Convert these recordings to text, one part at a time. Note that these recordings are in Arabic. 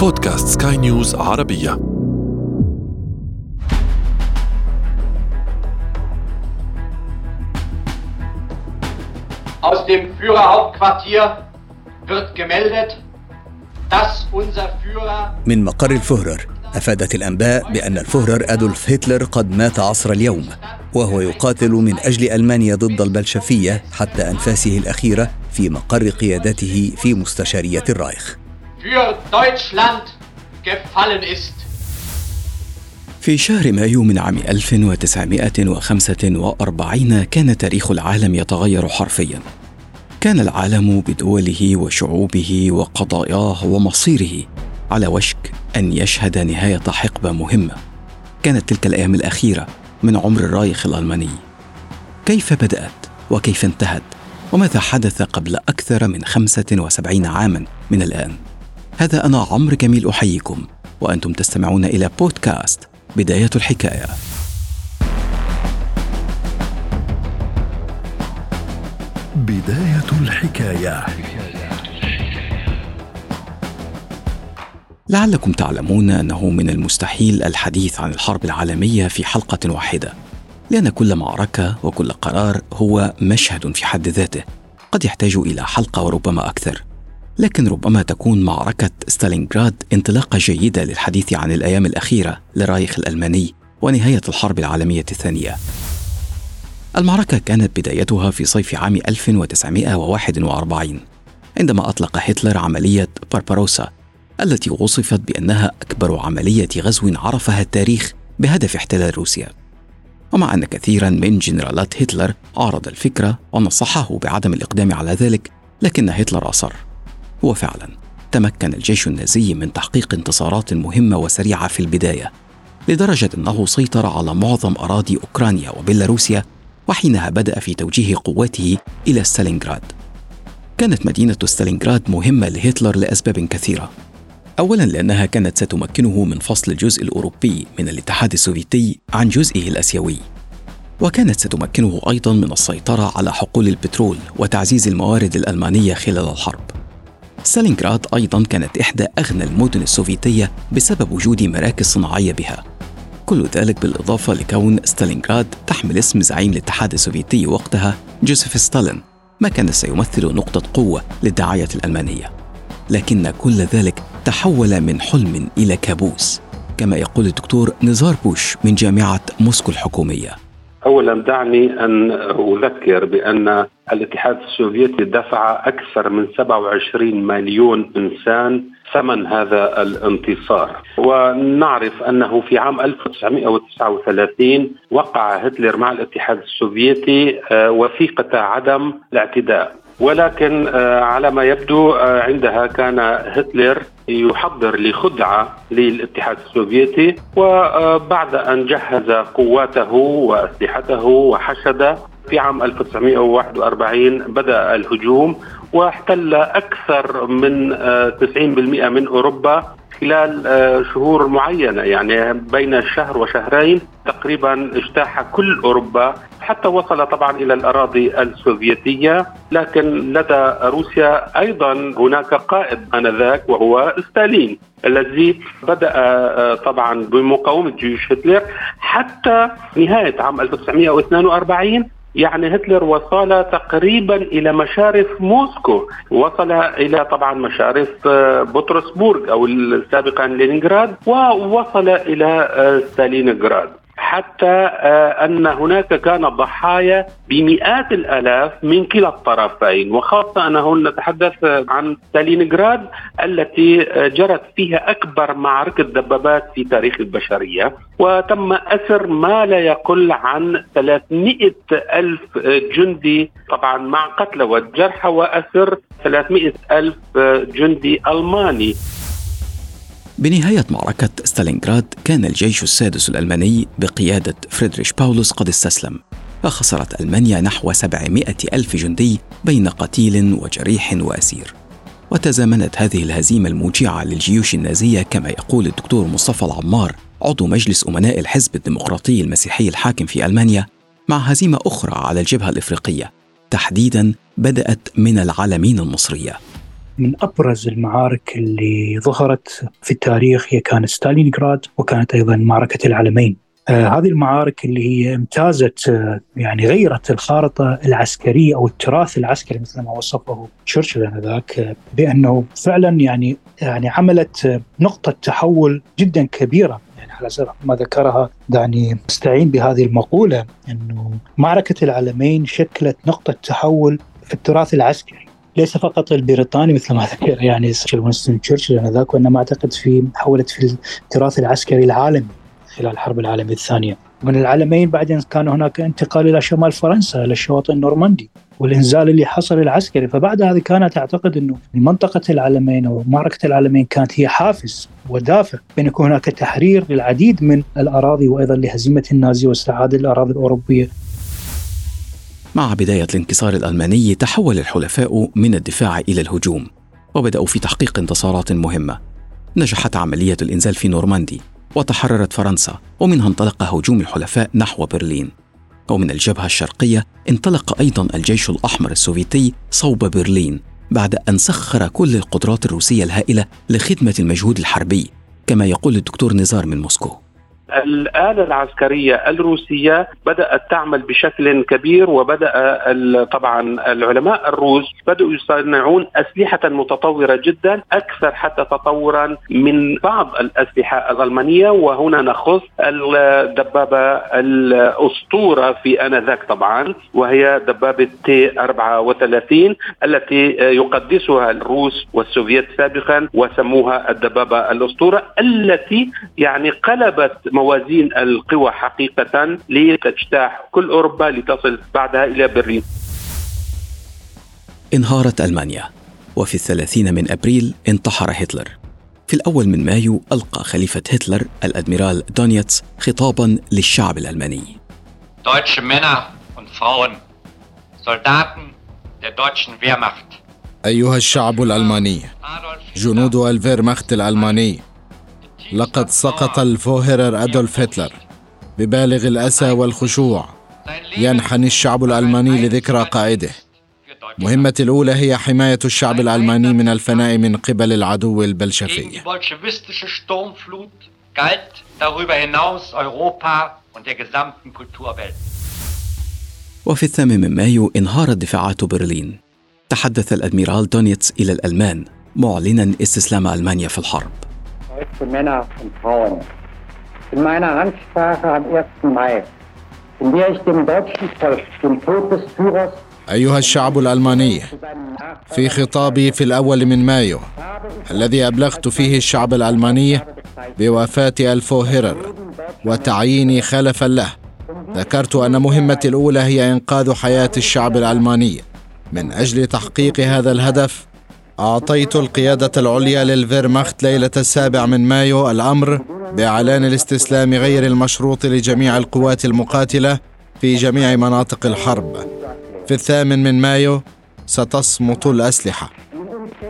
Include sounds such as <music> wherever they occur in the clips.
بودكاست سكاي نيوز عربية. Aus dem Führerhauptquartier wird gemeldet, dass unser Führer من مقر الفهرر أفادت الأنباء بأن الفهرر أدولف هتلر قد مات عصر اليوم وهو يقاتل من أجل ألمانيا ضد البلشفية حتى أنفاسه الأخيرة في مقر قيادته في مستشارية الرايخ. Für Deutschland gefallen ist. في شهر مايو من عام 1945 كان تاريخ العالم يتغير حرفيا. كان العالم بدوله وشعوبه وقضاياه ومصيره على وشك أن يشهد نهاية حقبة مهمة. كانت تلك الأيام الأخيرة من عمر الرايخ الألماني. كيف بدأت؟ وكيف انتهت؟ وماذا حدث قبل أكثر من 75 عاما من الآن؟ هذا أنا عمرو جميل أحييكم. وأنتم تستمعون إلى بودكاست بداية الحكاية. بداية الحكاية. لعلكم تعلمون أنه من المستحيل الحديث عن الحرب العالمية في حلقة واحدة. لأن كل معركة وكل قرار هو مشهد في حد ذاته. قد يحتاج إلى حلقة وربما أكثر. لكن ربما تكون معركة ستالينغراد انطلاقة جيدة للحديث عن الأيام الأخيرة للرايخ الألماني ونهاية الحرب العالمية الثانية. المعركة كانت بدايتها في صيف عام 1941 عندما أطلق هتلر عملية بارباروسا التي وصفت بأنها أكبر عملية غزو عرفها التاريخ بهدف احتلال روسيا. ومع أن كثيرا من جنرالات هتلر عارض الفكرة ونصحه بعدم الإقدام على ذلك لكن هتلر أصر. وفعلا تمكن الجيش النازي من تحقيق انتصارات مهمة وسريعة في البداية لدرجة أنه سيطر على معظم أراضي أوكرانيا وبيلاروسيا وحينها بدأ في توجيه قواته إلى ستالينغراد. كانت مدينة ستالينغراد مهمة لهتلر لأسباب كثيرة. اولا لأنها كانت ستمكنه من فصل الجزء الأوروبي من الاتحاد السوفيتي عن جزئه الأسيوي. وكانت ستمكنه أيضا من السيطرة على حقول البترول وتعزيز الموارد الألمانية خلال الحرب. ستالينغراد أيضا كانت إحدى أغنى المدن السوفيتية بسبب وجود مراكز صناعية بها. كل ذلك بالإضافة لكون ستالينغراد تحمل اسم زعيم الاتحاد السوفيتي وقتها جوزيف ستالين ما كان سيمثل نقطة قوة للدعاية الألمانية. لكن كل ذلك تحول من حلم إلى كابوس كما يقول الدكتور نزار بوش من جامعة موسكو الحكومية. اولا دعني أن أذكر بأن الاتحاد السوفيتي دفع أكثر من 27 مليون إنسان ثمن هذا الانتصار. ونعرف أنه في عام 1939 وقع هتلر مع الاتحاد السوفيتي آه، وثيقة عدم الاعتداء. ولكن آه، على ما يبدو آه، عندها كان هتلر يحضر لخدعة للاتحاد السوفيتي وبعد أن جهز قواته وأسلحته وحشد في عام 1941 بدأ الهجوم واحتل أكثر من 90% من أوروبا خلال شهور معينة. يعني بين شهر وشهرين تقريبا اجتاح كل أوروبا حتى وصل طبعا إلى الأراضي السوفيتية لكن لدى روسيا أيضا هناك قائد آنذاك وهو ستالين الذي بدأ طبعا بمقاومة جيوش هتلر حتى نهاية عام 1942 يعني هتلر وصل تقريبا إلى مشارف موسكو وصل إلى طبعا مشارف بطرسبورغ أو سابقا لينينغراد ووصل إلى ستالينغراد. حتى أن هناك كان ضحايا بمئات الآلاف من كلا الطرفين وخاصة انه نتحدث عن ستالينغراد التي جرت فيها أكبر معركة دبابات في تاريخ البشرية. وتم أسر ما لا يقل عن 300 ألف جندي طبعا مع قتلى والجرحى وأسر 300 ألف جندي ألماني. بنهاية معركة ستالينغراد كان الجيش السادس الألماني بقيادة فريدريش باولوس قد استسلم. فخسرت ألمانيا نحو 700 ألف جندي بين قتيل وجريح وأسير. وتزامنت هذه الهزيمة الموجعة للجيوش النازية كما يقول الدكتور مصطفى العمار عضو مجلس أمناء الحزب الديمقراطي المسيحي الحاكم في ألمانيا مع هزيمة أخرى على الجبهة الإفريقية. تحديدا بدأت من العالمين المصرية. من أبرز المعارك اللي ظهرت في التاريخ هي كانت ستالينغراد وكانت أيضا معركة العلمين. آه هذه المعارك اللي هي امتازت آه يعني غيرت الخارطة العسكرية أو التراث العسكري مثل ما وصفه تشرشل آنذاك آه بأنه فعلا يعني يعني عملت آه نقطة تحول جدا كبيرة يعني على سبيل ما ذكرها دعني أستعين بهذه المقولة أنه معركة العلمين شكلت نقطة تحول في التراث العسكري ليس فقط البريطاني مثل ما <laughs> ذكر يعني وينستون تشرشل آنذاك وإنما أعتقد في حولت في التراث العسكري العالمي خلال الحرب العالمية الثانية. من العالمين بعدين كان هناك انتقال إلى شمال فرنسا إلى الشواطئ النورماندي والإنزال اللي حصل العسكري. فبعد هذه كانت أعتقد أنه منطقة العالمين أو معركة العالمين كانت هي حافز ودافع بأن يكون هناك تحرير للعديد من الأراضي وأيضا لهزيمة النازي واستعادة الأراضي الأوروبية. مع بداية الانكسار الألماني تحول الحلفاء من الدفاع إلى الهجوم وبدأوا في تحقيق انتصارات مهمة. نجحت عملية الإنزال في نورماندي وتحررت فرنسا ومنها انطلق هجوم الحلفاء نحو برلين. ومن الجبهة الشرقية انطلق أيضا الجيش الأحمر السوفيتي صوب برلين بعد أن سخر كل القدرات الروسية الهائلة لخدمة المجهود الحربي كما يقول الدكتور نزار من موسكو. الآلة العسكرية الروسية بدأت تعمل بشكل كبير وبدأ طبعا العلماء الروس بدأوا يصنعون أسلحة متطورة جدا أكثر حتى تطورا من بعض الأسلحة الألمانية. وهنا نخص الدبابة الأسطورة في آنذاك طبعا وهي دبابة تي 34 التي يقدسها الروس والسوفيت سابقا وسموها الدبابة الأسطورة التي يعني قلبت موازين القوى حقيقة لتجتاح كل أوروبا لتصل بعدها إلى برلين. انهارت ألمانيا وفي الثلاثين من أبريل انتحر هتلر. في الأول من مايو ألقى خليفة هتلر الأدميرال دونيتس خطابا للشعب الألماني. Deutsche Männer und Frauen, Soldaten der deutschen Wehrmacht. أيها الشعب الألماني جنود الفيرماخت الألماني لقد سقط الفوهرر أدولف هتلر ببالغ الأسى والخشوع. ينحني الشعب الألماني لذكرى قائده. مهمتي الأولى هي حماية الشعب الألماني من الفناء من قبل العدو البلشفي. وفي الثامن من مايو انهارت دفاعات برلين. تحدث الأدميرال دونيتس إلى الألمان معلنا استسلام ألمانيا في الحرب. Deutsche Männer und Frauen. In meiner Ansprache am 1. Mai, in der ich dem deutschen Volk den Tod des Führers أيها الشعب الألماني في خطابي في الأول من مايو الذي أبلغت فيه الشعب الألماني بوفاة ألفو هيرر وتعييني خلفا له ذكرت أن مهمتي الأولى هي إنقاذ حياة الشعب الألماني من أجل تحقيق هذا الهدف أعطيت القيادة العليا للفيرماخت ليلة السابع من مايو الأمر بإعلان الاستسلام غير المشروط لجميع القوات المقاتلة في جميع مناطق الحرب. في الثامن من مايو ستصمت الأسلحة.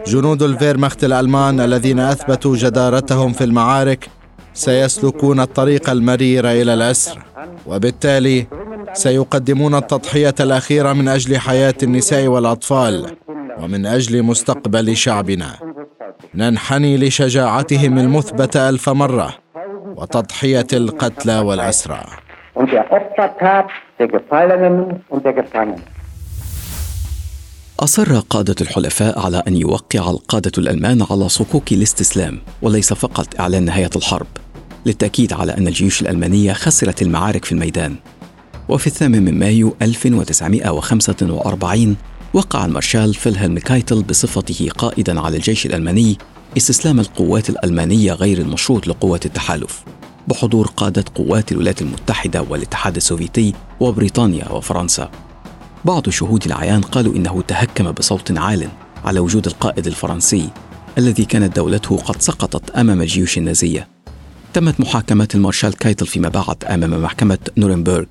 جنود الفيرماخت الألمان الذين أثبتوا جدارتهم في المعارك سيسلكون الطريق المرير إلى الأسر وبالتالي سيقدمون التضحية الأخيرة من أجل حياة النساء والأطفال. ومن أجل مستقبل شعبنا ننحني لشجاعتهم المثبتة ألف مرة وتضحية القتلى والاسرى أصر قادة الحلفاء على أن يوقع القادة الألمان على صكوك الاستسلام وليس فقط إعلان نهاية الحرب للتأكيد على أن الجيوش الألمانية خسرت المعارك في الميدان. وفي الثامن من مايو 1945 وقع المارشال فيلهلم كايتل بصفته قائدا على الجيش الألماني استسلام القوات الألمانية غير المشروط لقوات التحالف بحضور قادة قوات الولايات المتحدة والاتحاد السوفيتي وبريطانيا وفرنسا. بعض شهود العيان قالوا إنه تهكم بصوت عال على وجود القائد الفرنسي الذي كانت دولته قد سقطت أمام الجيوش النازية. تمت محاكمة المارشال كايتل فيما بعد أمام محكمة نورنبرغ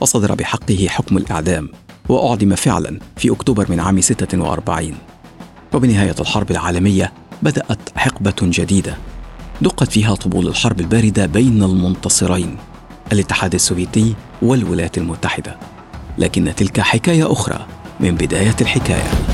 وصدر بحقه حكم الإعدام. وأعدم فعلا في أكتوبر من عام 46 وبنهاية الحرب العالمية بدأت حقبة جديدة دقت فيها طبول الحرب الباردة بين المنتصرين الاتحاد السوفيتي والولايات المتحدة. لكن تلك حكاية أخرى من بداية الحكاية.